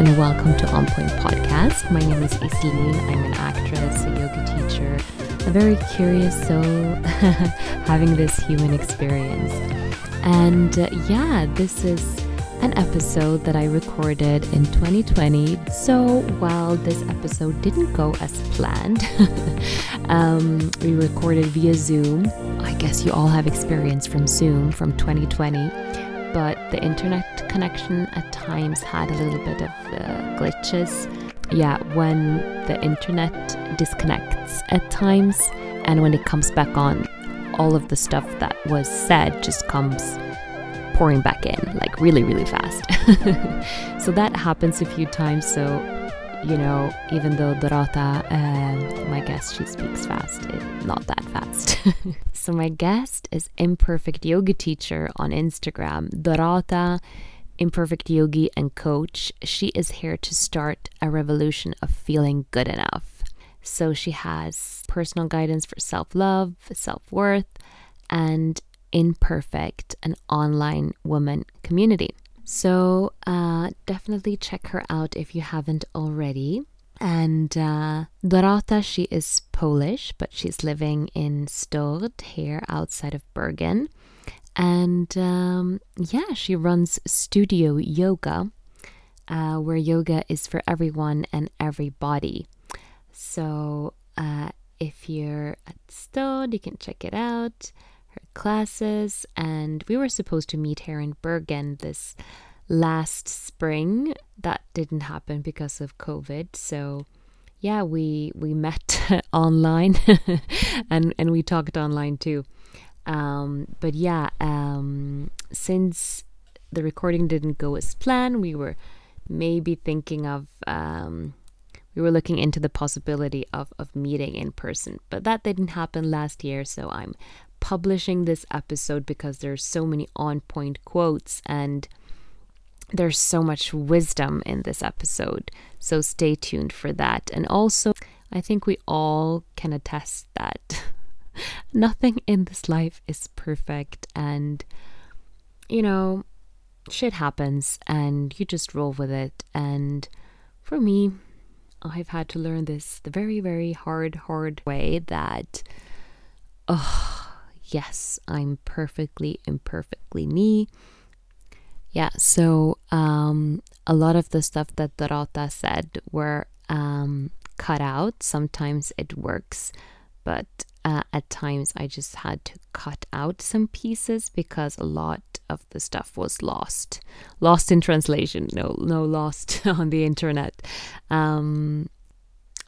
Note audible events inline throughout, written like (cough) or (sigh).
And welcome to On Point Podcast. My name is Iselin. I'm an actress, a yoga teacher, a very curious soul (laughs) having this human experience. And uh, yeah, this is an episode that I recorded in 2020. So while this episode didn't go as planned, (laughs) um, we recorded via Zoom. I guess you all have experience from Zoom from 2020 but the internet connection at times had a little bit of uh, glitches. Yeah, when the internet disconnects at times, and when it comes back on, all of the stuff that was said just comes pouring back in like really, really fast. (laughs) so that happens a few times. So you know, even though Dorota, uh, my guest, she speaks fast, it, not that fast. (laughs) so my guest is Imperfect Yoga Teacher on Instagram, Dorota, Imperfect Yogi and Coach. She is here to start a revolution of feeling good enough. So she has personal guidance for self love, self worth, and Imperfect, an online woman community. So uh, definitely check her out if you haven't already. And uh, Dorota, she is Polish, but she's living in Stord here outside of Bergen. And um, yeah, she runs Studio Yoga, uh, where yoga is for everyone and everybody. So uh, if you're at Stord, you can check it out classes, and we were supposed to meet here in Bergen this last spring. That didn't happen because of COVID. So yeah, we we met (laughs) online (laughs) and and we talked online too. Um, but yeah, um, since the recording didn't go as planned, we were maybe thinking of um, we were looking into the possibility of of meeting in person, but that didn't happen last year. So I'm publishing this episode because there's so many on point quotes and there's so much wisdom in this episode. So stay tuned for that. And also, I think we all can attest that (laughs) nothing in this life is perfect and you know, shit happens and you just roll with it. And for me, I've had to learn this the very, very hard, hard way that, yes, I'm perfectly imperfectly me. Yeah, so um, a lot of the stuff that Dorota said were um, cut out. Sometimes it works, but uh, at times I just had to cut out some pieces because a lot of the stuff was lost. Lost in translation, no, no, lost (laughs) on the internet. Um,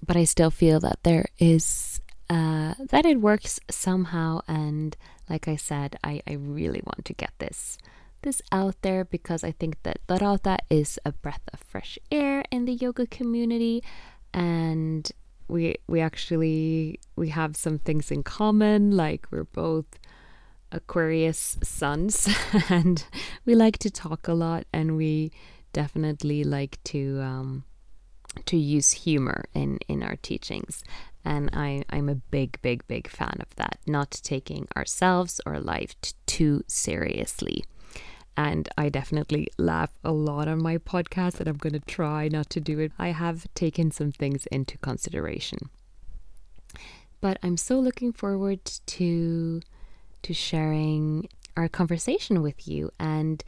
but I still feel that there is uh, that it works somehow. And like I said, I, I really want to get this this out there because I think that Dorota is a breath of fresh air in the yoga community, and we we actually we have some things in common. Like we're both Aquarius suns, (laughs) and we like to talk a lot, and we definitely like to um, to use humor in in our teachings and I, I'm a big, big, big fan of that, not taking ourselves or life t- too seriously. And I definitely laugh a lot on my podcast, and I'm going to try not to do it. I have taken some things into consideration. But I'm so looking forward to to sharing our conversation with you and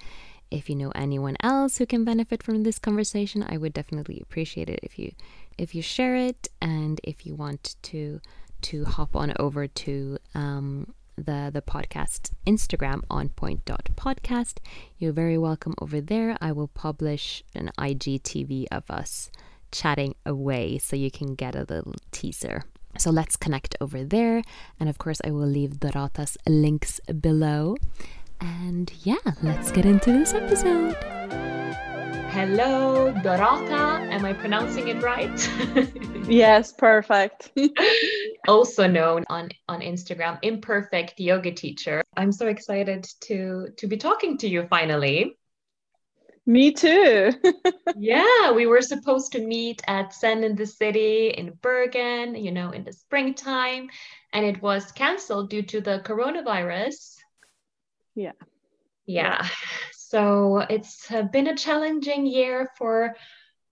if you know anyone else who can benefit from this conversation, I would definitely appreciate it if you if you share it and if you want to to hop on over to um, the the podcast Instagram on point dot podcast. You're very welcome over there. I will publish an IGTV of us chatting away so you can get a little teaser. So let's connect over there. And of course, I will leave Dorota's links below. And yeah, let's get into this episode. Hello, Dorota. Am I pronouncing it right? (laughs) yes, perfect. (laughs) also known on, on Instagram, Imperfect Yoga Teacher. I'm so excited to to be talking to you finally. Me too. (laughs) yeah, we were supposed to meet at Zen in the City in Bergen, you know, in the springtime, and it was canceled due to the coronavirus. Yeah. Yeah. So it's been a challenging year for,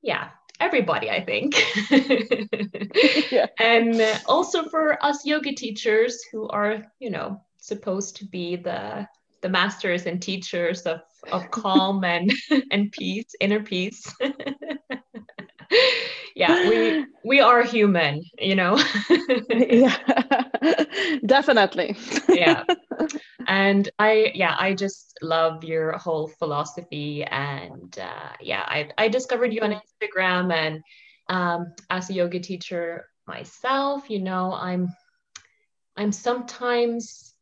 yeah, everybody, I think. (laughs) yeah. And also for us yoga teachers who are, you know, supposed to be the the masters and teachers of of calm (laughs) and and peace, inner peace. (laughs) yeah, we we are human, you know. yeah. Definitely. yeah. And I yeah, I just love your whole philosophy and uh, yeah, I I discovered you on Instagram and um as a yoga teacher myself, you know, I'm I'm sometimes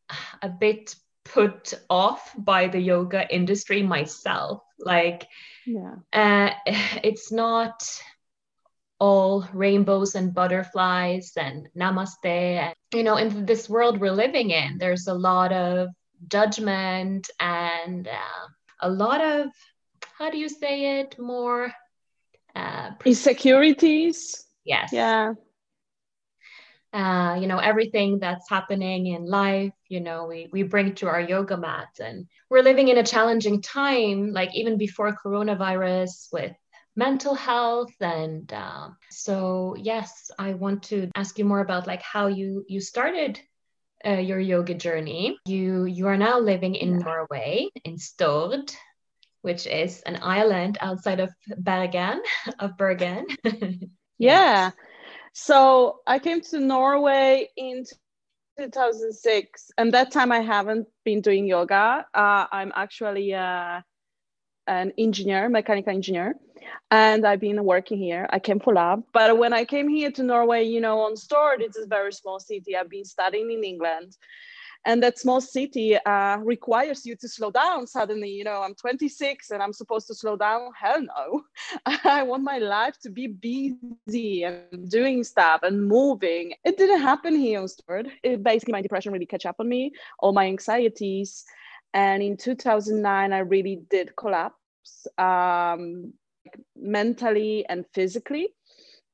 a bit put off by the yoga industry myself. Like, yeah. uh, (laughs) it's not all rainbows and butterflies and namaste. And, you know, in this world we're living in, there's a lot of judgment and uh, a lot of, how do you say it, more uh, insecurities. Yes. Yeah uh, you know everything that's happening in life you know we, we bring to our yoga mat and we're living in a challenging time like even before coronavirus with mental health and um, so yes i want to ask you more about like how you you started uh, your yoga journey. You you are now living in norway in stord which is an island outside of bergen (laughs) of bergen. (laughs) Yeah. So I came to Norway in 2006, and that time I haven't been doing yoga. Uh, I'm actually uh, an engineer, mechanical engineer, and I've been working here. I came for love, but when I came here to Norway, you know, on Stord, it's a very small city. I've been studying in England, and that small city uh, requires you to slow down suddenly. You know i'm 26 and i'm supposed to slow down? Hell no. (laughs) I want my life to be busy and doing stuff and moving. It didn't happen here on Stord. it basically my depression really catch up on me all my anxieties. And in 2009 i really did collapse um, mentally and physically.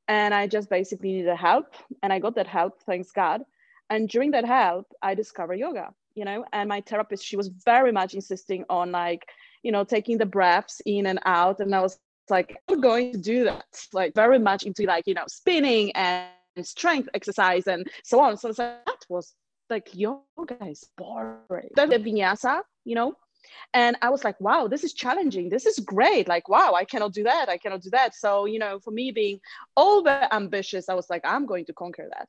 And i just basically needed help and i got that help thanks god. And during that help i discovered yoga you know and my therapist she was very much insisting on like you know taking the breaths in and out. And i was like i'm going to do that. Like very much into like you know spinning and strength exercise and so on. So that was like yoga is boring. The vinyasa you know and i was like wow this is challenging. This is great. Like wow i cannot do that. I cannot do that. So you know for me being over ambitious i was like i'm going to conquer that.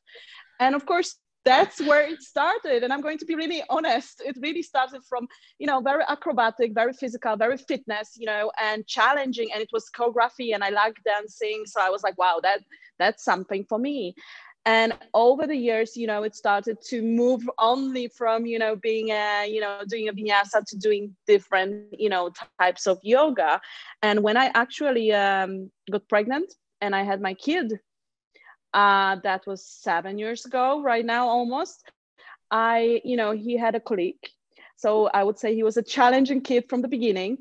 And of course that's where it started. And i'm going to be really honest. It really started from you know very acrobatic very physical very fitness you know and challenging. And it was choreography and i like dancing. So i was like wow that that's something for me and over the years you know it started to move only from you know being a you know doing a vinyasa to doing different you know types of yoga and when i actually um, got pregnant and i had my kid uh, that was seven years ago, right now almost. I, you know, he had a colic. So I would say he was a challenging kid from the beginning.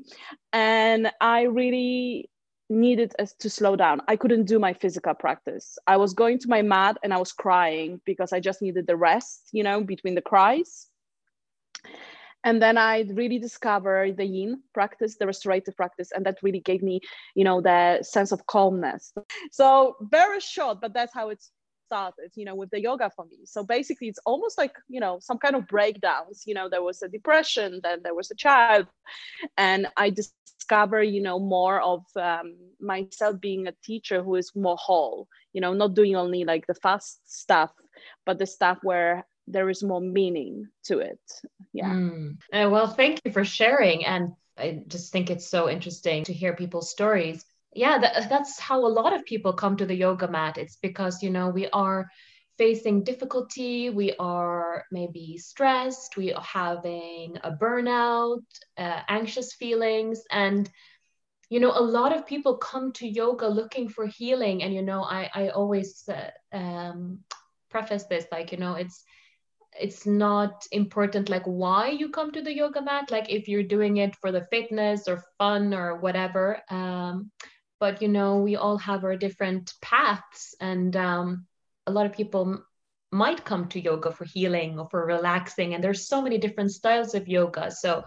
And I really needed us to slow down. I couldn't do my physical practice. I was going to my mat and I was crying because I just needed the rest, you know, between the cries and then i really discovered the yin practice the restorative practice and that really gave me you know the sense of calmness so very short but that's how it started you know with the yoga for me. So basically it's almost like you know some kind of breakdowns. You know there was a depression then there was a child and i discover you know more of um, myself being a teacher who is more whole you know not doing only like the fast stuff but the stuff where there is more meaning to it. Yeah. Mm. uh, well thank you for sharing and i just think it's so interesting to hear people's stories yeah that, that's how a lot of people come to the yoga mat. It's because you know we are facing difficulty we are maybe stressed we are having a burnout uh, anxious feelings and you know a lot of people come to yoga looking for healing. And you know i i always uh, um, preface this like you know it's it's not important like why you come to the yoga mat. Like if you're doing it for the fitness or fun or whatever um, but you know we all have our different paths and um, a lot of people might come to yoga for healing or for relaxing and there's so many different styles of yoga. So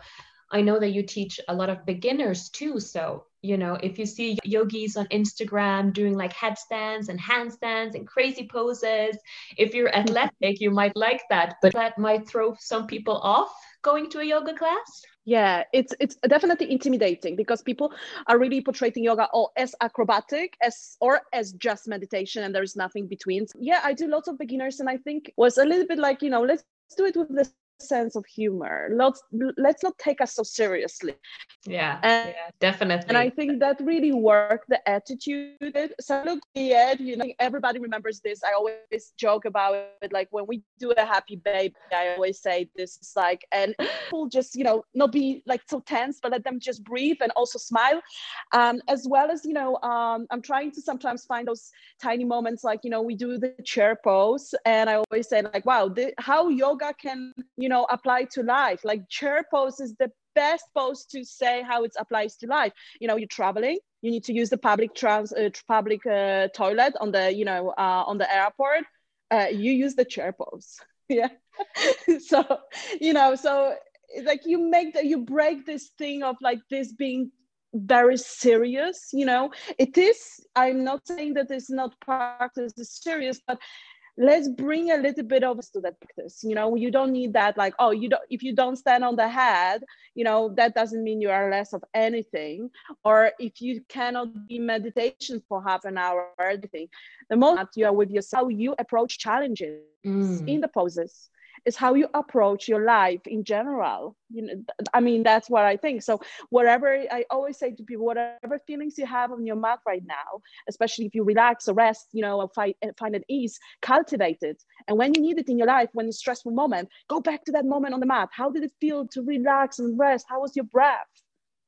I know that you teach a lot of beginners too. So, you know, if you see yogis on Instagram doing like headstands and handstands and crazy poses, if you're athletic, you might like that, but that might throw some people off going to a yoga class yeah it's it's definitely intimidating because people are really portraying yoga or as acrobatic as or as just meditation and there's nothing between. Yeah i do lots of beginners and i think was a little bit like you know let's do it with the sense of humor. Let's let's not take us so seriously. Yeah and, yeah definitely. And i think that really worked the attitude. So look at you know everybody remembers this. I always joke about it. Like when we do a happy baby i always say this is like and people just you know not be like so tense but let them just breathe and also smile. Um, as well as you know um, i'm trying to sometimes find those tiny moments like you know we do the chair pose and i always say like wow the, how yoga can you know apply to life. Like chair pose is the best pose to say how it applies to life. You know you're traveling you need to use the public trans uh, public uh, toilet on the you know uh, on the airport. Uh, you use the chair pose. (laughs) Yeah. (laughs) So you know so like you make that you break this thing of like this being very serious you know? It is i'm not saying that it's not practice is serious but let's bring a little bit of to that practice. You know you don't need that like oh you don't if you don't stand on the head you know that doesn't mean you are less of anything. Or if you cannot be meditation for half an hour or anything the moment you are with yourself how you approach challenges mm. in the poses is how you approach your life in general. You know i mean that's what i think. So whatever i always say to people whatever feelings you have on your mat right now especially if you relax or rest you know find, find an ease cultivate it. And when you need it in your life when it's stressful moment go back to that moment on the mat. How did it feel to relax and rest? How was your breath?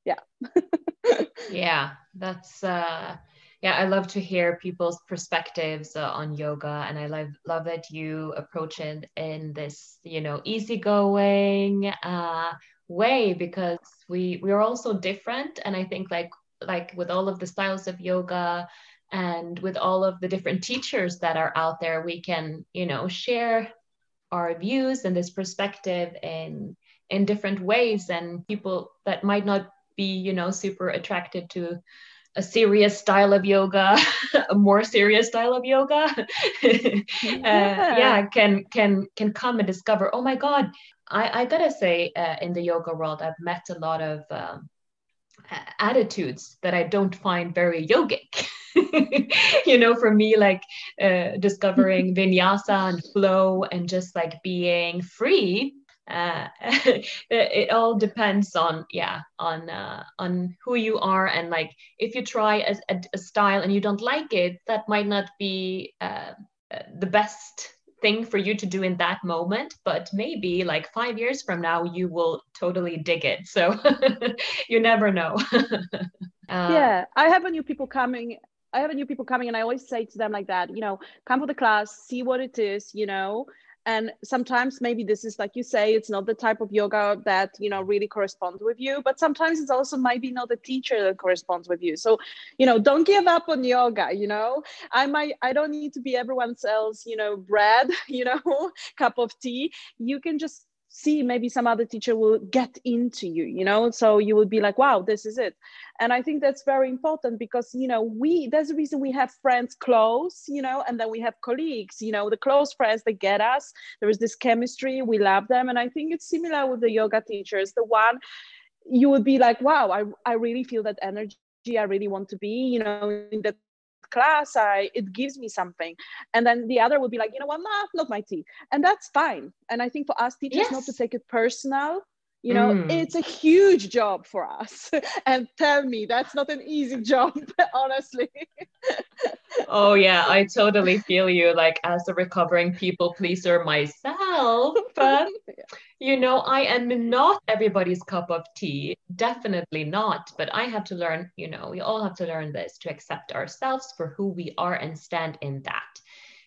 Yeah. (laughs) Yeah that's uh yeah i love to hear people's perspectives uh, on yoga and i love love that you approach it in this you know easygoing uh, way because we we are also different. And i think like like with all of the styles of yoga and with all of the different teachers that are out there we can you know share our views and this perspective in in different ways. And people that might not be you know super attracted to a serious style of yoga, (laughs) a more serious style of yoga, (laughs) yeah. Uh, yeah. can can can come and discover. Oh my God, I I gotta say, uh, in the yoga world, I've met a lot of um, attitudes that I don't find very yogic. (laughs) you know, for me, like uh, discovering vinyasa and flow and just like being free uh, (laughs) it, all depends on yeah on uh, on who you are and like if you try a, a, a, style and you don't like it that might not be uh, uh, the best thing for you to do in that moment but maybe like five years from now you will totally dig it. So (laughs) you never know. (laughs) Uh, yeah i have a new people coming I have a new people coming and I always say to them like that, you know, come for the class, see what it is, you know, and sometimes maybe this is like you say it's not the type of yoga that you know really corresponds with you but sometimes it's also maybe not the teacher that corresponds with you. So you know don't give up on yoga you know? I might i don't need to be everyone else you know bread (laughs) you know (laughs) cup of tea. You can just see maybe some other teacher will get into you you know? So you will be like wow this is it and i think that's very important because you know we there's a reason we have friends close you know and then we have colleagues you know the close friends that get us. There is this chemistry we love them. And i think it's similar with the yoga teachers. The one you would be like wow i, I really feel that energy i really want to be you know in the class. I it gives me something. And then the other will be like you know what? Nah, not my tea. And that's fine. And i think for us teachers yes. not to take it personal you know mm. it's a huge job for us. (laughs) And tell me that's not an easy job (laughs) honestly. Oh yeah i totally feel you. Like as a recovering people pleaser myself (laughs) but you know i am not everybody's cup of tea. Definitely not. But i have to learn you know we all have to learn this to accept ourselves for who we are and stand in that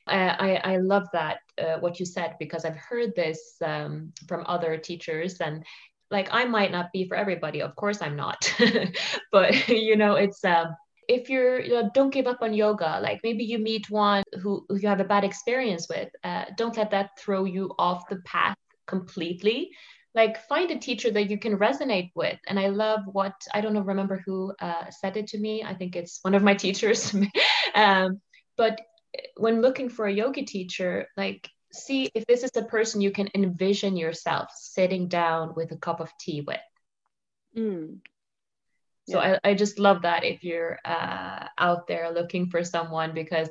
I, I love that uh, what you said because I've heard this um, from other teachers and like I might not be for everybody of course I'm not. (laughs) But (laughs) you know it's um if you're you know, don't give up on yoga like maybe you meet one who, who you have a bad experience with uh, don't let that throw you off the path completely. Like find a teacher that you can resonate with and i love what i don't know remember who uh, said it to me i think it's one of my (laughs) teachers um, but when looking for a yoga teacher like see if this is the person you can envision yourself sitting down with a cup of tea with Mm. so I, I just love that if you're uh, out there looking for someone because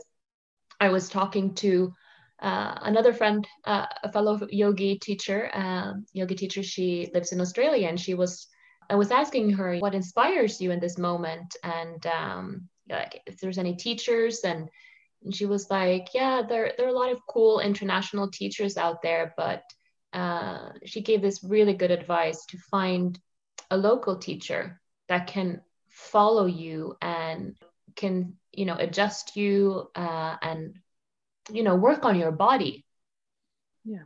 i was talking to uh, another friend, uh, a fellow yogi teacher, um, yoga teacher, she lives in Australia, and she was, I was asking her what inspires you in this moment, and um, like if there's any teachers, and, and she was like, yeah, there there are a lot of cool international teachers out there, but uh, she gave this really good advice to find a local teacher that can follow you and can you know adjust you uh, and you know work on your body. Yeah.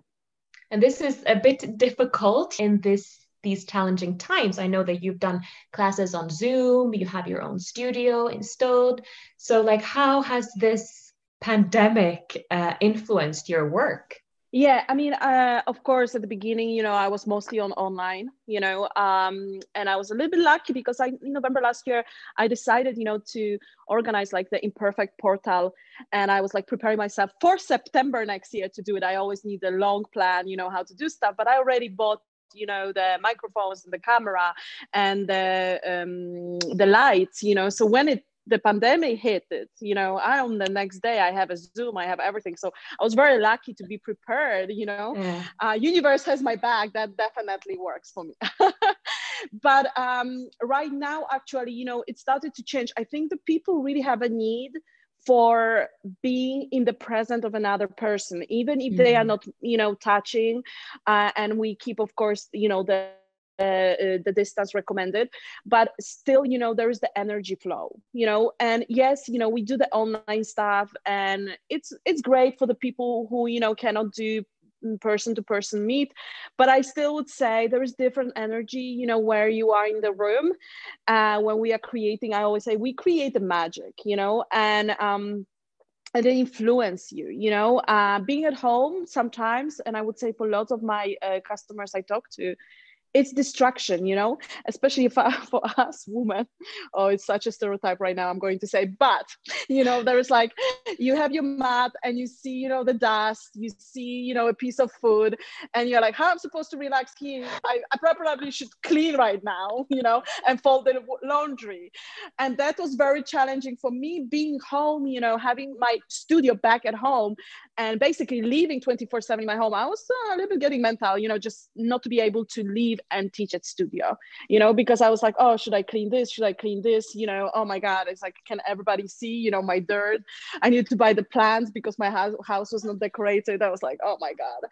And this is a bit difficult in this these challenging times. I know that you've done classes on zoom you have your own studio in Stord. So like how has this pandemic uh, influenced your work? Yeah i mean uh, of course at the beginning you know i was mostly on online you know um, and i was a little bit lucky because i in november last year i decided you know to organize like the imperfect portal and i was like preparing myself for september next year to do it. I always need a long plan you know how to do stuff but i already bought you know the microphones and the camera and the um, the lights you know so when it the pandemic hit it you know i on the next day i have a zoom i have everything so i was very lucky to be prepared you know yeah. uh, universe has my back that definitely works for me (laughs) but um, right now actually you know it started to change i think the people really have a need for being in the present of another person even if mm-hmm. they are mm-hmm. not you know touching uh, and we keep of course you know the the distance recommended but still you know there is the energy flow you know? And yes you know we do the online stuff and it's it's great for the people who you know cannot do person to person meet but i still would say there is different energy you know where you are in the room. Uh, when we are creating i always say we create the magic you know and um and they influence you you know? Uh, being at home sometimes and i would say for lots of my uh, customers i talk to it's distraction you know especially for, (laughs) for us women oh it's such a stereotype right now i'm going to say but you know there's like you have your mat and you see you know the dust you see you know a piece of food and you're like how am i'm supposed to relax here. I, I probably should clean right now (laughs) you know and fold the laundry. And that was very challenging for me being home you know having my studio back at home and basically leaving 24 7 in my home. I was uh, a little bit getting mental you know just not to be able to leave and teach at studio you know because i was like oh should i clean this? Should i clean this? You know oh my god it's like can everybody see you know my dirt? I need to buy the plants because my house, house was not decorated. I was like oh my god.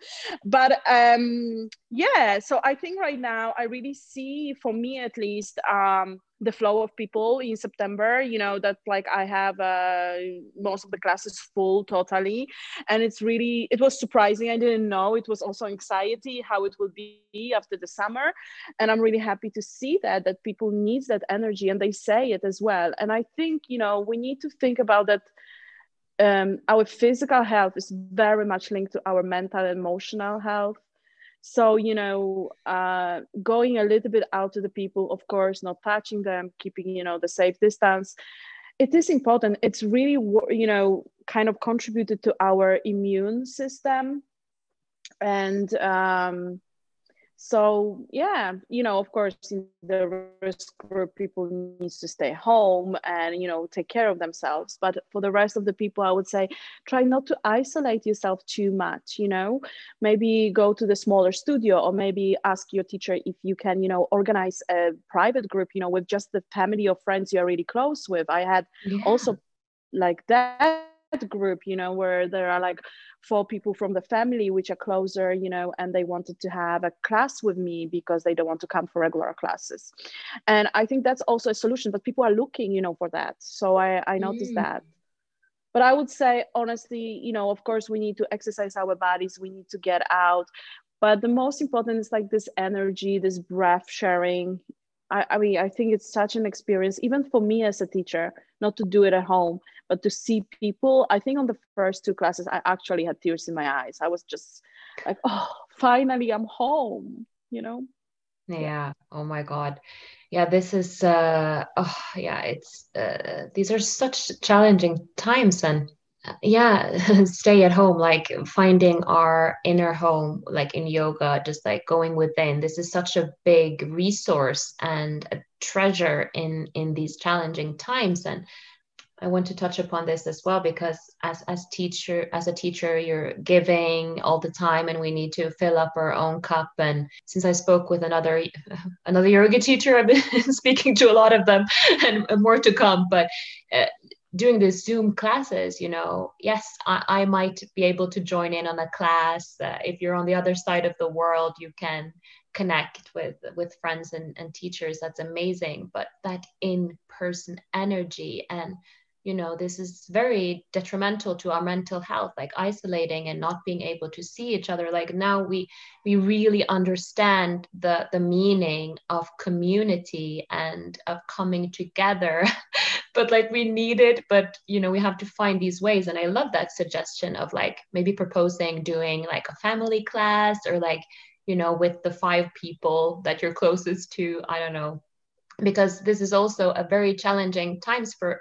But um yeah so i think right now i really see for me at least um the flow of people in September, you know, that like I have uh, most of the classes full totally. And it's really, it was surprising. I didn't know. It was also anxiety how it will be after the summer. And I'm really happy to see that, that people needs that energy and they say it as well. And I think, you know, we need to think about that um, our physical health is very much linked to our mental and emotional health so you know uh, going a little bit out to the people of course not touching them keeping you know the safe distance. It is important. It's really you know kind of contributed to our immune system. And um, so yeah you know of course in the risk group people needs to stay home and you know take care of themselves. But for the rest of the people i would say try not to isolate yourself too much you know. Maybe go to the smaller studio or maybe ask your teacher if you can you know organize a private group you know with just the family or friends you're really close with. I had yeah. also like that group you know where there are like four people from the family which are closer you know and they wanted to have a class with me because they don't want to come for regular classes. And i think that's also a solution but people are looking you know for that. So i i noticed mm. that. But i would say honestly you know of course we need to exercise our bodies we need to get out. But the most important is like this energy this breath sharing. I, I mean, I think it's such an experience, even for me as a teacher, not to do it at home, but to see people. I think on the first two classes, I actually had tears in my eyes. I was just like, oh, finally, I'm home. you know yeah oh my god yeah this is uh oh yeah it's uh, these are such challenging times and uh, yeah (laughs) stay at home like finding our inner home like in yoga just like going within this is such a big resource and a treasure in in these challenging times and I want to touch upon this as well because as as teacher as a teacher you're giving all the time and we need to fill up our own cup. And since I spoke with another (laughs) another yoga teacher I've been (laughs) speaking to a lot of them (laughs) and more to come. But uh, doing the zoom classes you know yes I, I might be able to join in on a class. Uh, if you're on the other side of the world you can connect with with friends and, and teachers. That's amazing. But that in person energy and you know this is very detrimental to our mental health like isolating and not being able to see each other. Like now we we really understand the the meaning of community and of coming together. (laughs) But like we need it but you know we have to find these ways. And i love that suggestion of like maybe proposing doing like a family class or like you know with the five people that you're closest to. I don't know. Because this is also a very challenging times for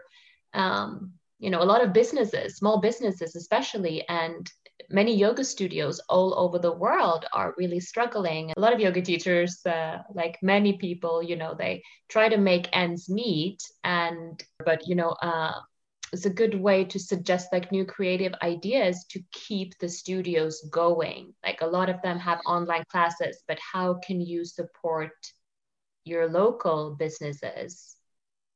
um, you know a lot of businesses small businesses especially and many yoga studios all over the world are really struggling. A lot of yoga teachers uh, like many people you know they try to make ends meet and but you know uh, it's a good way to suggest like new creative ideas to keep the studios going. Like a lot of them have online classes but how can you support your local businesses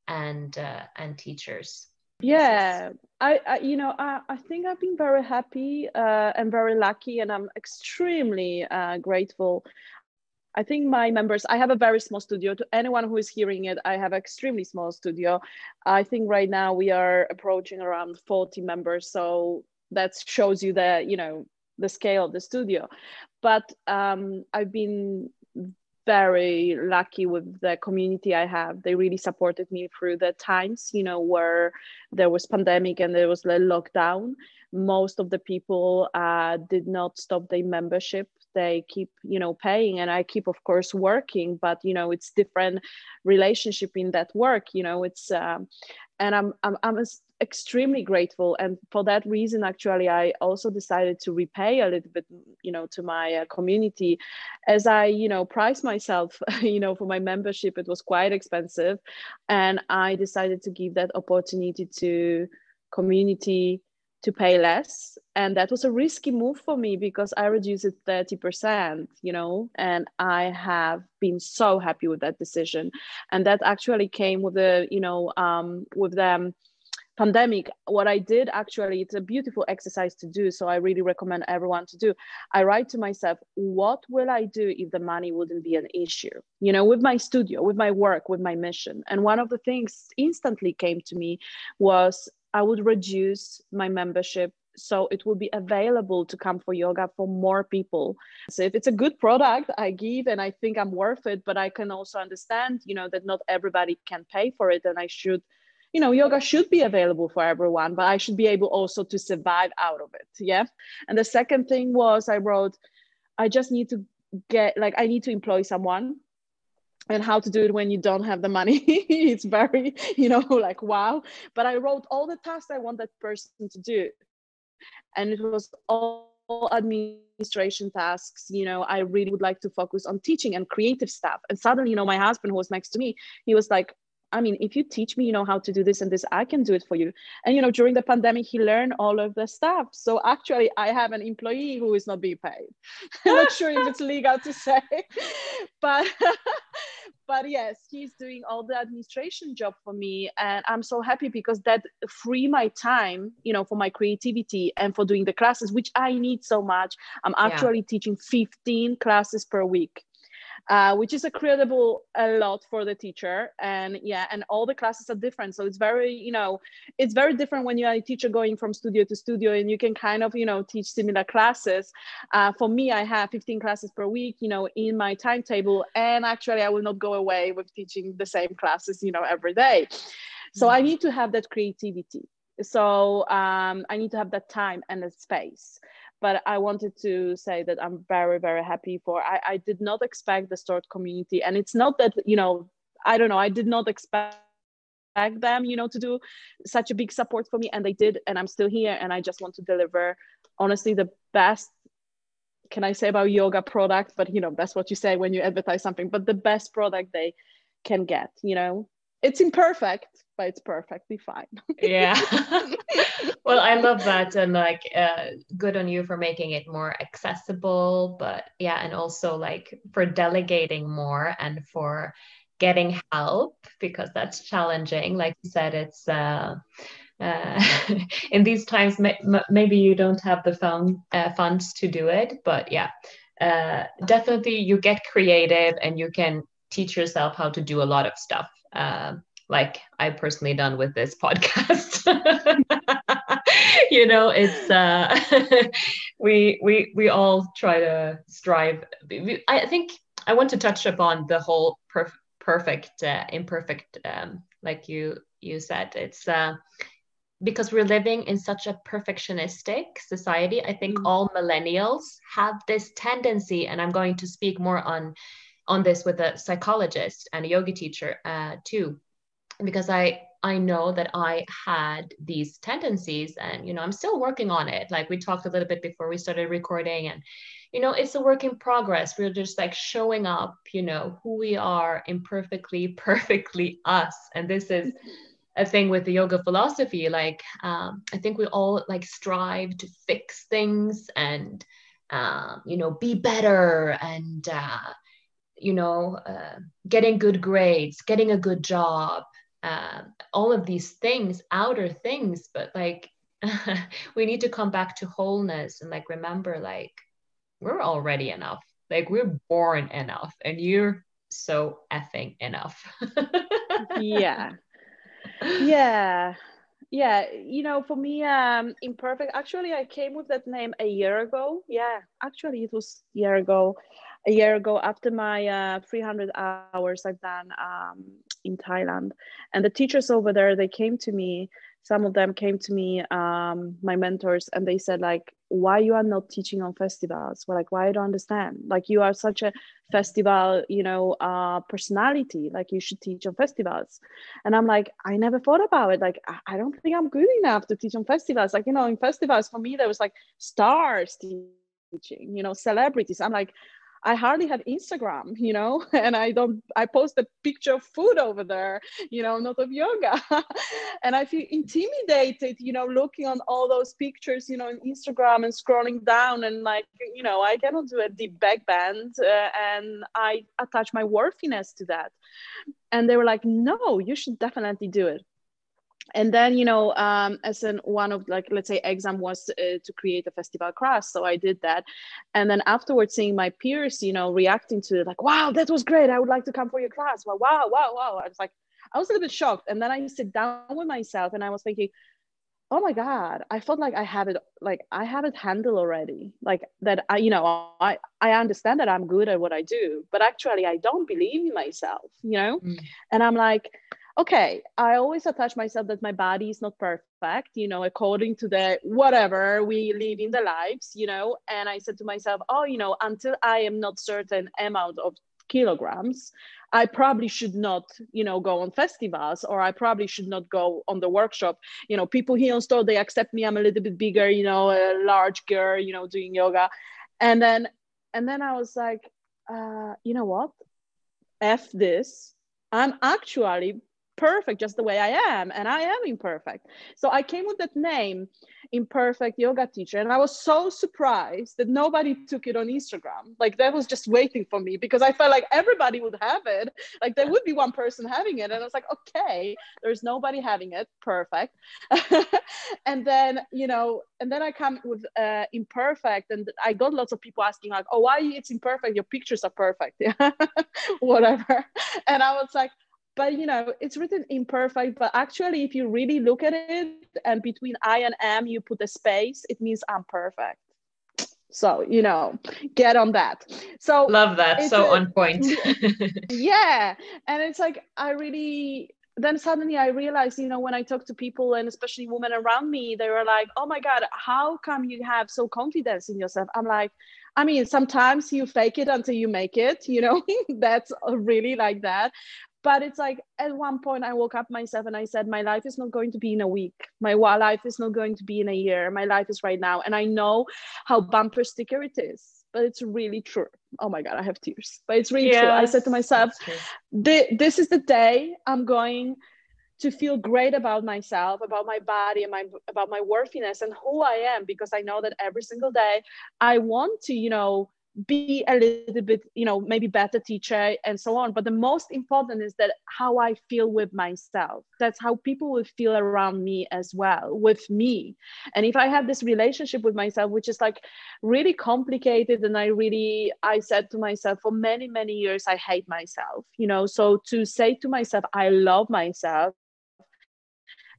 and uh, and teachers yeah I, I, you know I, I think i've been very happy uh, and very lucky and i'm extremely uh, grateful. I think my members i have a very small studio. To anyone who is hearing it i have extremely small studio. I think right now we are approaching around 40 members so that shows you the you know the scale of the studio. But um, i've been very lucky with the community I have. They really supported me through the times, you know, where there was pandemic and there was the lockdown. Most of the people uh, did not stop their membership. They keep, you know, paying, and I keep, of course, working. But you know, it's different relationship in that work. You know, it's um, and I'm I'm I'm extremely grateful and for that reason actually i also decided to repay a little bit you know to my uh, community as i you know price myself (laughs) you know for my membership it was quite expensive and i decided to give that opportunity to community to pay less. And that was a risky move for me because i reduced it 30% you know and i have been so happy with that decision. And that actually came with the you know um, with the pandemic. What i did actually it's a beautiful exercise to do so i really recommend everyone to do. I write to myself what will i do if the money wouldn't be an issue? You know with my studio with my work with my mission. And one of the things instantly came to me was i would reduce my membership so it will be available to come for yoga for more people. So if it's a good product i give and i think i'm worth it but i can also understand you know that not everybody can pay for it and i should you know yoga should be available for everyone but i should be able also to survive out of it yeah? And the second thing was i wrote i just need to get like i need to employ someone and how to do it when you don't have the money. (laughs) It's very you know (laughs) like wow. But i wrote all the tasks i want that person to do. And it was all administration tasks. You know i really would like to focus on teaching and creative stuff. And suddenly you know my husband who was next to me he was like I mean, if you teach me, you know, how to do this and this, I can do it for you. And, you know, during the pandemic, he learned all of the stuff. So actually, I have an employee who is not being paid. (laughs) I'm not sure if it's legal to say, (laughs) but, (laughs) but yes, he's doing all the administration job for me. And I'm so happy because that free my time, you know, for my creativity and for doing the classes, which I need so much. I'm actually yeah. teaching 15 classes per week uh, which is incredible a lot for the teacher. And yeah and all the classes are different. So it's very you know it's very different when you're a teacher going from studio to studio and you can kind of you know teach similar classes. Uh, for me i have 15 classes per week you know in my timetable. And actually i will not go away with teaching the same classes you know every day. So i mm-hmm. need to have that creativity. So um, i need to have that time and that space but I wanted to say that I'm very, very happy for. I, I did not expect the Stord community, and it's not that you know, I don't know, I did not expect them, you know, to do such a big support for me, and they did, and I'm still here, and I just want to deliver, honestly, the best. Can I say about yoga product? But you know, that's what you say when you advertise something. But the best product they can get, you know, it's imperfect, but it's perfectly fine. yeah. (laughs) well, I love that. And like, uh, good on you for making it more accessible. But yeah, and also like for delegating more and for getting help because that's challenging. Like you said, it's. Uh, uh, (laughs) in these times, may- maybe you don't have the fund, uh, funds to do it, but yeah, uh, definitely you get creative and you can teach yourself how to do a lot of stuff. Um, like I personally done with this podcast. (laughs) you know, it's uh, (laughs) we we we all try to strive. I think I want to touch upon the whole perf- perfect uh, imperfect, um, like you you said. It's uh, because we're living in such a perfectionistic society. I think mm. all millennials have this tendency, and I'm going to speak more on on this with a psychologist and a yoga teacher uh, too. Because I I know that I had these tendencies and you know I'm still working on it. Like we talked a little bit before we started recording and you know it's a work in progress. We're just like showing up you know who we are imperfectly (laughs) perfectly us. And this is a thing with the yoga philosophy. Like um, I think we all like strive to fix things and um, you know be better and uh, you know uh, getting good grades getting a good job uh, all of these things, outer things, but like (laughs) we need to come back to wholeness and like remember like we're already enough. Like we're born enough and you're so effing enough. (laughs) yeah. Yeah. Yeah, you know, for me, um, imperfect. Actually, I came with that name a year ago. Yeah, actually, it was a year ago. A year ago, after my uh, 300 hours I've done um, in Thailand. And the teachers over there, they came to me. Some of them came to me, um, my mentors, and they said like, "Why you are not teaching on festivals? Well, like, why I don't understand? Like, you are such a festival, you know, uh, personality. Like, you should teach on festivals." And I'm like, I never thought about it. Like, I don't think I'm good enough to teach on festivals. Like, you know, in festivals for me, there was like stars teaching, you know, celebrities. I'm like, I hardly have Instagram, you know, (laughs) and I don't, I post a picture of food over there, you know, not of yoga. (laughs) and I feel intimidated, you know, looking on all those pictures, you know, on Instagram and scrolling down and like, you know, I cannot do a deep back bend uh, and I attach my worthiness to that. And they were like, no, you should definitely do it and then you know um, as in one of like let's say exam was uh, to create a festival class so i did that. And then afterwards seeing my peers you know reacting to it like wow that was great. I would like to come for your class. Wow wow wow wow. I was like i was a little bit shocked. And then i sit down with myself and i was thinking oh my god i felt like i have it like i have it handled already. Like that i you know i i understand that i'm good at what i do but actually i don't believe in myself you know? Mm. and i'm like okay, I always attach myself that my body is not perfect, you know, according to the whatever we live in the lives, you know. And I said to myself, oh, you know, until I am not certain amount of kilograms, I probably should not, you know, go on festivals or I probably should not go on the workshop. You know, people here on Stord, they accept me. I'm a little bit bigger, you know, a large girl, you know, doing yoga. And then, and then I was like, uh, you know what? F this. I'm actually perfect just the way I am, and I am imperfect. So I came with that name, Imperfect Yoga Teacher, and I was so surprised that nobody took it on Instagram. Like that was just waiting for me because I felt like everybody would have it. Like there would be one person having it, and I was like, okay, there's nobody having it. Perfect. (laughs) and then you know, and then I come with uh, imperfect, and I got lots of people asking like, oh, why it's imperfect? Your pictures are perfect. Yeah, (laughs) whatever. And I was like but you know it's written imperfect but actually if you really look at it and between i and am you put a space it means i'm perfect. So you know get on that. So love that. so a, on point. (laughs) Yeah. And it's like i really then suddenly I realized, you know, when I talk to people and especially women around me, they were like, oh my God, how come you have so confidence in yourself? I'm like, I mean, sometimes you fake it until you make it, you know, (laughs) that's really like that. But it's like at one point I woke up myself and I said, my life is not going to be in a week. My life is not going to be in a year. My life is right now. And I know how bumper sticker it is, but it's really true. Oh my God, I have tears. But it's really yes, true. I said to myself, this is the day I'm going to feel great about myself about my body and my about my worthiness and who i am because i know that every single day i want to you know be a little bit you know maybe better teacher and so on. But the most important is that how i feel with myself. That's how people will feel around me as well with me. And if i have this relationship with myself which is like really complicated and i really i said to myself for many many years i hate myself you know? So to say to myself i love myself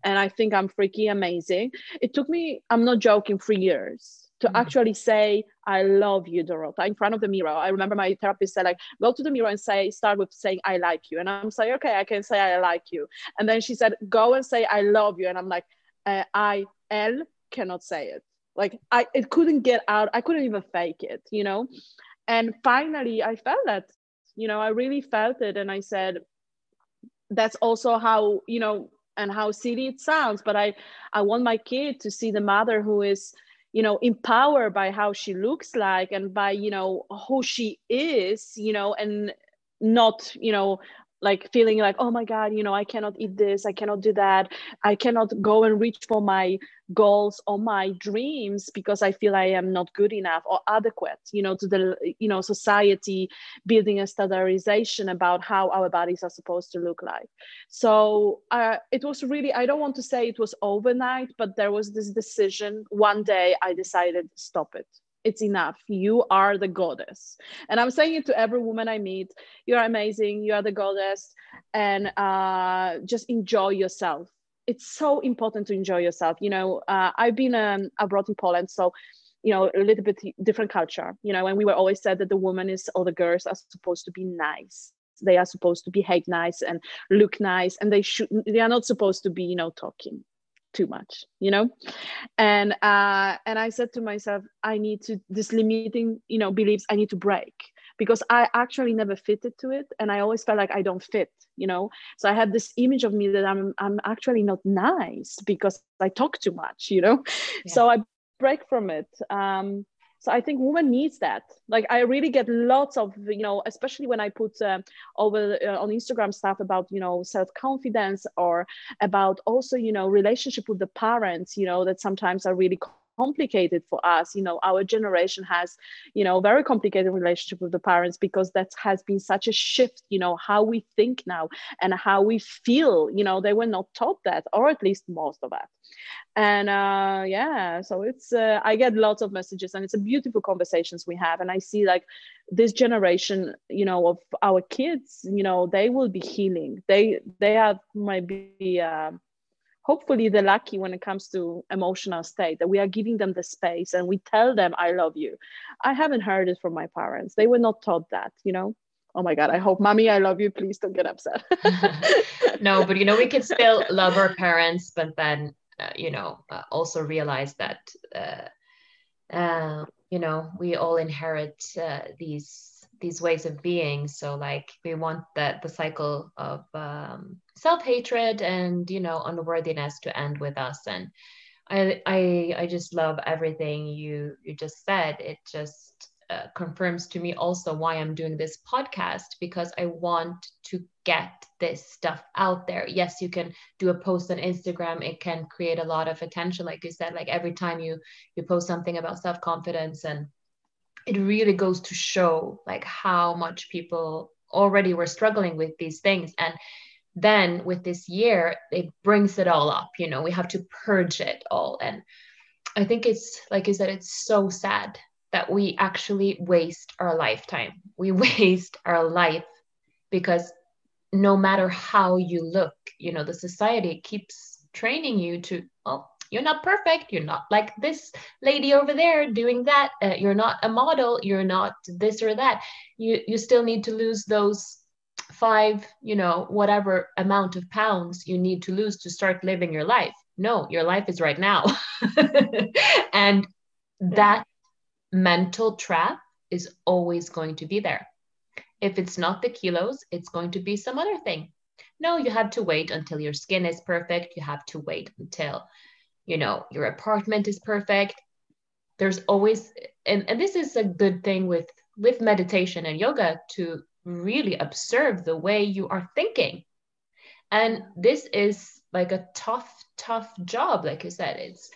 and I think I'm freaky amazing. It took me, I'm not joking, three years to mm. actually say, I love you, Dorota, in front of the mirror. I remember my therapist said, like, go to the mirror and say, start with saying, I like you. And I'm saying, okay, I can say I like you. And then she said, go and say, I love you. And I'm like, uh, I L cannot say it. Like I, it couldn't get out. I couldn't even fake it, you know? And finally I felt that, you know, I really felt it. And I said, that's also how, you know, and how silly it sounds but i i want my kid to see the mother who is you know empowered by how she looks like and by you know who she is you know and not you know like feeling like oh my god you know i cannot eat this i cannot do that i cannot go and reach for my goals or my dreams because i feel i am not good enough or adequate you know to the you know society building a standardization about how our bodies are supposed to look like. So uh, it was really i don't want to say it was overnight but there was this decision one day i decided stop it it's enough. You are the goddess. And I'm saying it to every woman I meet. You're amazing. You are the goddess. And uh, just enjoy yourself. It's so important to enjoy yourself. You know, uh, I've been um, abroad in Poland, so you know a little bit different culture. You know, and we were always said that the woman is or the girls are supposed to be nice. They are supposed to behave nice and look nice, and they should. They are not supposed to be, you know, talking too much you know? And uh and i said to myself i need to this limiting you know beliefs i need to break because i actually never fitted to it and i always felt like i don't fit you know? So i had this image of me that i'm i'm actually not nice because i talk too much you know? Yeah. so i break from it. Um so i think woman needs that. Like i really get lots of you know especially when i put uh, over uh, on instagram stuff about you know self-confidence or about also you know relationship with the parents you know that sometimes are really complicated for us. You know our generation has you know very complicated relationship with the parents because that has been such a shift you know how we think now and how we feel. You know they were not taught that or at least most of us. And uh yeah so it's uh, i get lots of messages and it's a beautiful conversations we have. And i see like this generation you know of our kids you know they will be healing. They they are maybe be uh, hopefully they're lucky when it comes to emotional state that we are giving them the space and we tell them i love you. I haven't heard it from my parents. They were not taught that you know? Oh my god i hope mommy i love you. Please don't get upset. (laughs) No but you know we can still (laughs) love our parents but then uh, you know uh, also realize that uh, uh you know we all inherit uh, these these ways of being. So like we want that the cycle of um, self-hatred and you know unworthiness to end with us. And I, I i just love everything you you just said. It just uh, confirms to me also why i'm doing this podcast because i want to get this stuff out there. Yes you can do a post on instagram. It can create a lot of attention like you said like every time you you post something about self-confidence and it really goes to show like how much people already were struggling with these things. And then with this year it brings it all up you know we have to purge it all. And i think it's like you said it's so sad that we actually waste our lifetime. We (laughs) waste our life because no matter how you look you know the society keeps training you to oh you're not perfect you're not like this lady over there doing that uh, you're not a model you're not this or that you you still need to lose those five, you know, whatever amount of pounds you need to lose to start living your life. No, your life is right now. (laughs) and that mental trap is always going to be there. If it's not the kilos, it's going to be some other thing. No, you have to wait until your skin is perfect. You have to wait until, you know, your apartment is perfect. There's always, and, and this is a good thing with with meditation and yoga to really observe the way you are thinking. And this is like a tough, tough job. Like you said, it's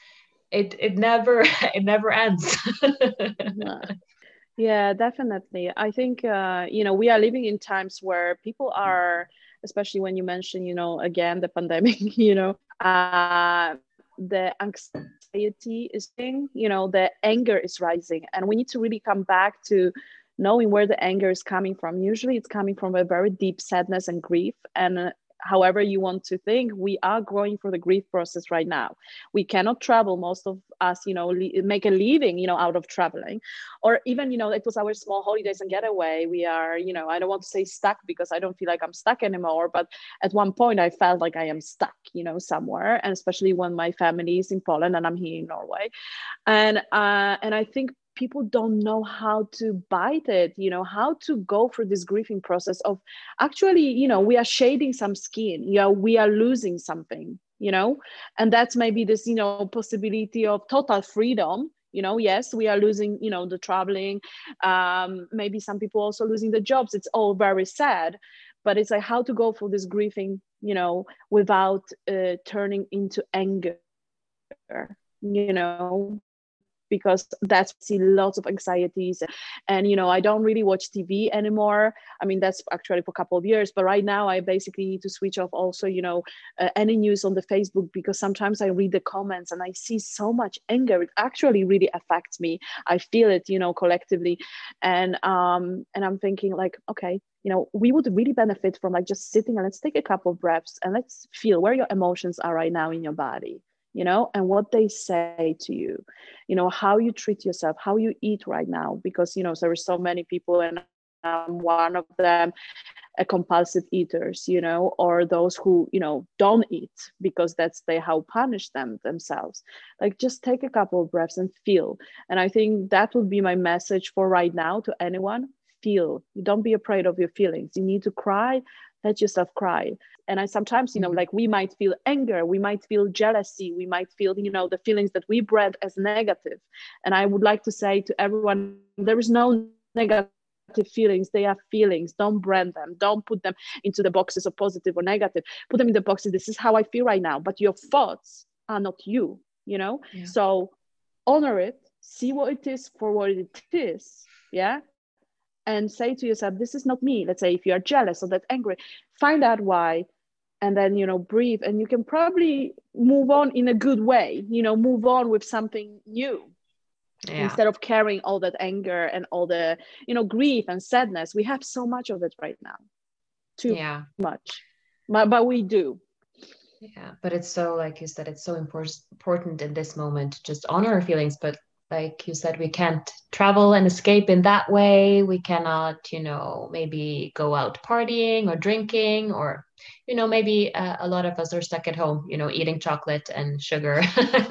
it it never (laughs) it never ends. (laughs) yeah, definitely. I think uh, you know we are living in times where people are, especially when you mention, you know, again the (laughs) pandemic. You know, uh, the anxiety is thing. You know, the anger is rising, and we need to really come back to knowing where the anger is coming from. Usually, it's coming from a very deep sadness and grief, and uh, however you want to think we are growing for the grief process right now. We cannot travel most of us you know le- make a living you know out of traveling. Or even you know it was our small holidays and getaway. We are you know i don't want to say stuck because i don't feel like i'm stuck anymore but at one point i felt like i am stuck you know somewhere and especially when my family is in poland and i'm here in norway. And uh, and i think people don't know how to bite it you know how to go through this grieving process of actually you know we are shading some skin you know we are losing something you know? And that's maybe this you know possibility of total freedom you know? Yes we are losing you know the traveling um, maybe some people also losing the jobs. It's all very sad but it's like how to go through this grieving you know without uh, turning into anger you know because that's see lots of anxieties. And you know i don't really watch tv anymore. I mean that's actually for a couple of years but right now i basically need to switch off also you know uh, any news on the facebook because sometimes i read the comments and i see so much anger. It actually really affects me. I feel it you know collectively. And um and i'm thinking like okay you know we would really benefit from like just sitting and let's take a couple of breaths and let's feel where your emotions are right now in your body you know, and what they say to you, you know, how you treat yourself, how you eat right now, because, you know, there are so many people, and I'm one of them, a compulsive eaters, you know, or those who, you know, don't eat because that's they how punish them themselves. Like just take a couple of breaths and feel. And I think that would be my message for right now to anyone. Feel. You don't be afraid of your feelings. You need to cry, let yourself cry and i sometimes you know mm-hmm. like we might feel anger we might feel jealousy we might feel you know the feelings that we brand as negative. And i would like to say to everyone there is no negative feelings they are feelings. Don't brand them don't put them into the boxes of positive or negative. Put them in the boxes this is how i feel right now but your thoughts are not you you know? Yeah. so honor it see what it is for what it is yeah? And say to yourself this is not me. Let's say if you are jealous or that angry find out why and then you know breathe and you can probably move on in a good way you know move on with something new yeah. instead of carrying all that anger and all the you know grief and sadness. We have so much of it right now. Too yeah. much. But, but we do. Yeah but it's so like you said it's so important important in this moment to just honor our feelings but like you said we can't travel and escape in that way. We cannot you know maybe go out partying or drinking or you know maybe uh, a lot of us are stuck at home you know eating chocolate and sugar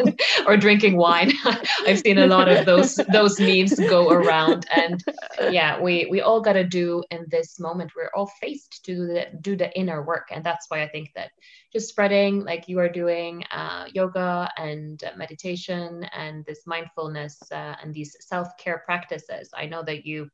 (laughs) or drinking wine. (laughs) I've seen a lot of those those memes go around. And yeah we we all got to do in this moment we're all faced to do the, do the inner work. And that's why i think that just spreading like you are doing uh, yoga and meditation and this mindfulness uh, and these self-care practices i know that you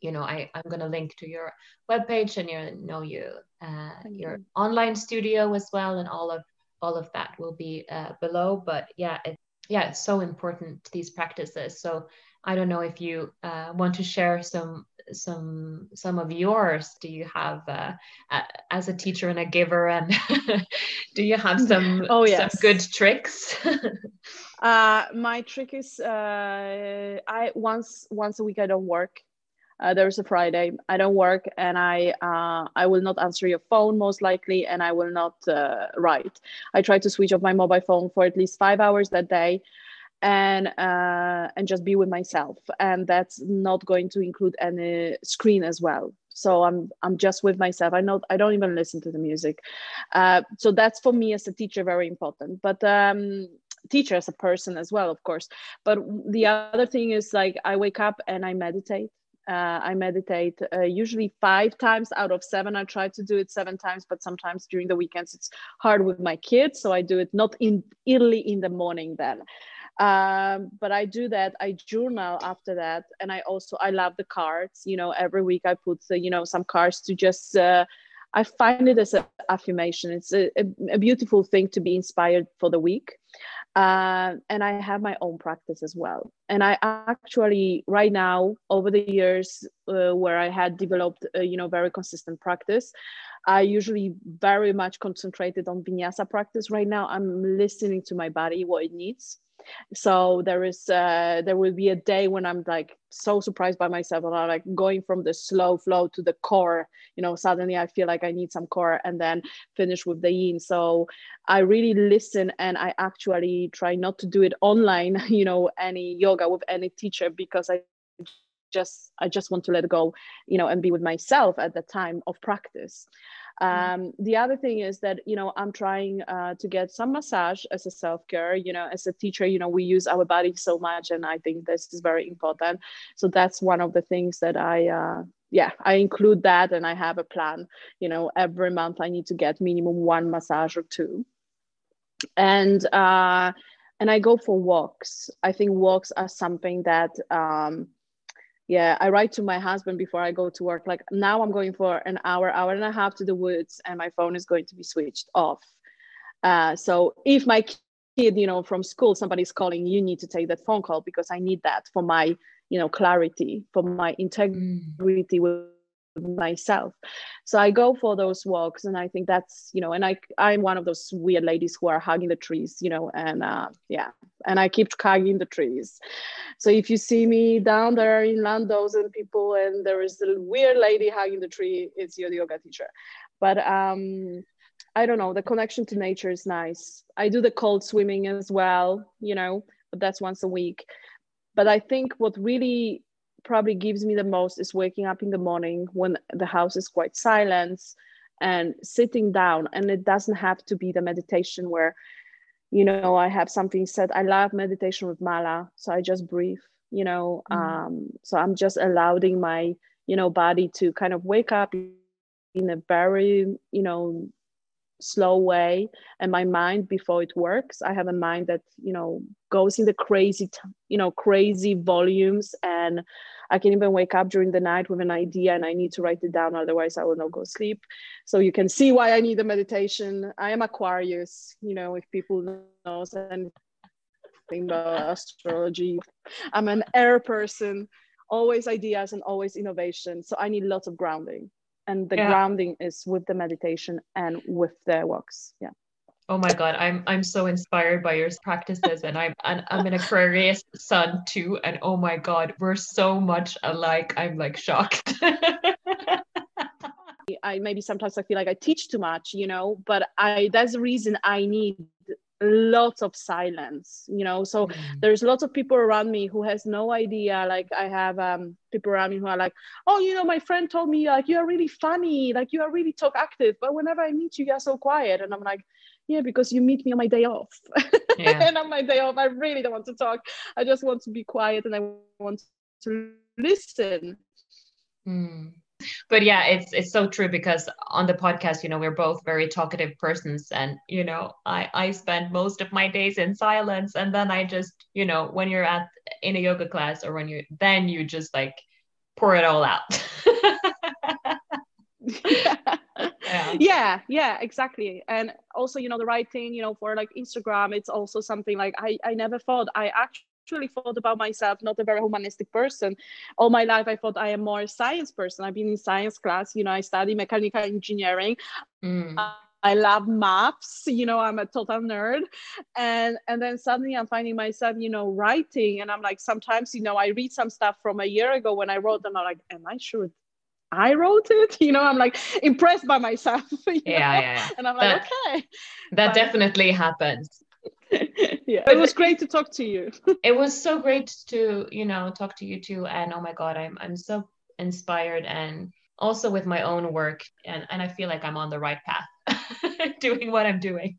you know I, i'm going to link to your webpage and your know you uh, your you. online studio as well and all of all of that will be uh, below. But yeah it, yeah it's so important these practices. So i don't know if you uh, want to share some some some of yours. Do you have uh, as a teacher and a giver and (laughs) do you have (laughs) some oh yes. some good tricks? (laughs) Uh my trick is uh i once once a week i don't work uh, there's a Friday. I don't work, and I uh, I will not answer your phone most likely, and I will not uh, write. I try to switch off my mobile phone for at least five hours that day, and uh, and just be with myself. And that's not going to include any screen as well. so i'm i'm just with myself i know i don't even listen to the music uh, so that's for me as a teacher very important but um teacher as a person as well of course but the other thing is like i wake up and i meditate uh, I meditate uh, usually five times out of seven. I try to do it seven times, but sometimes during the weekends it's hard with my kids, so I do it not in early in the morning then. Um, but I do that. I journal after that, and I also I love the cards. You know, every week I put uh, you know some cards to just. Uh, I find it as an affirmation. It's a, a, a beautiful thing to be inspired for the week. Uh, and I have my own practice as well. And I actually, right now, over the years uh, where I had developed, a, you know, very consistent practice, I usually very much concentrated on vinyasa practice. Right now, I'm listening to my body, what it needs so there is uh, there will be a day when i'm like so surprised by myself and i'm like going from the slow flow to the core you know suddenly i feel like i need some core and then finish with the yin so i really listen and i actually try not to do it online (laughs) you know any yoga with any teacher because i just i just want to let go you know and be with myself at the time of practice. Um, the other thing is that you know I'm trying uh, to get some massage as a self care. You know, as a teacher, you know we use our body so much, and I think this is very important. So that's one of the things that I. Uh, yeah, I include that, and I have a plan. You know, every month I need to get minimum one massage or two, and uh, and I go for walks. I think walks are something that um, yeah i write to my husband before i go to work like now i'm going for an hour hour and a half to the woods and my phone is going to be switched off uh, so if my kid you know from school somebody's calling you need to take that phone call because i need that for my you know clarity for my integrity mm. Myself. So i go for those walks and i think that's you know and i i'm one of those weird ladies who are hugging the trees you know and uh, yeah and i keep hugging the trees. So if you see me down there in landos and people and there is a weird lady hugging the tree it's your yoga teacher. But um i don't know the connection to nature is nice. I do the cold swimming as well you know but that's once a week. But i think what really probably gives me the most is waking up in the morning when the house is quite silent and sitting down and it doesn't have to be the meditation where you know i have something said i love meditation with mala so i just breathe you know mm. um, so i'm just allowing my you know body to kind of wake up in a very you know slow way and my mind before it works. I have a mind that you know goes in the crazy you know crazy volumes and i can even wake up during the night with an idea and i need to write it down otherwise i will not go sleep. So you can see why i need the meditation. I am aquarius you know if people know anything about astrology. I'm an air person always ideas and always innovation. So i need lots of grounding and the yeah. grounding is with the meditation and with the walks yeah. Oh my god i'm i'm so inspired by your practices and i'm and i'm an aquarius sun too and oh my god we're so much alike. I'm like shocked. (laughs) I maybe sometimes i feel like i teach too much you know but i that's the reason i need lots of silence you know? So mm. there's lots of people around me who has no idea like i have um, people around me who are like oh you know my friend told me like you are really funny like you are really talk active but whenever i meet you you're so quiet. And i'm like yeah because you meet me on my day off. Yeah. (laughs) and on my day off i really don't want to talk. I just want to be quiet and i want to listen. Mm but yeah it's it's so true because on the podcast you know we're both very talkative persons and you know i i spend most of my days in silence. And then i just you know when you're at in a yoga class or when you then you just like pour it all out. (laughs) Yeah. yeah yeah exactly. And also you know the right thing you know for like instagram it's also something like i i never thought i actually actually thought about myself not a very humanistic person all my life i thought i am more a science person i've been in science class you know i study mechanical engineering mm. I love maps, you know, I'm a total nerd. And and then suddenly I'm finding myself, you know, writing. And I'm like, sometimes, you know, I read some stuff from a year ago when I wrote, them. I'm like, am I sure I wrote it? (laughs) You know, I'm like impressed by myself. (laughs) Yeah, yeah, yeah, And I'm like, that, okay. That but, definitely happens. (laughs) yeah. It was great to talk to you. (laughs) it was so great to you know talk to you too and oh my god i'm i'm so inspired and also with my own work and, and i feel like i'm on the right path (laughs) doing what i'm doing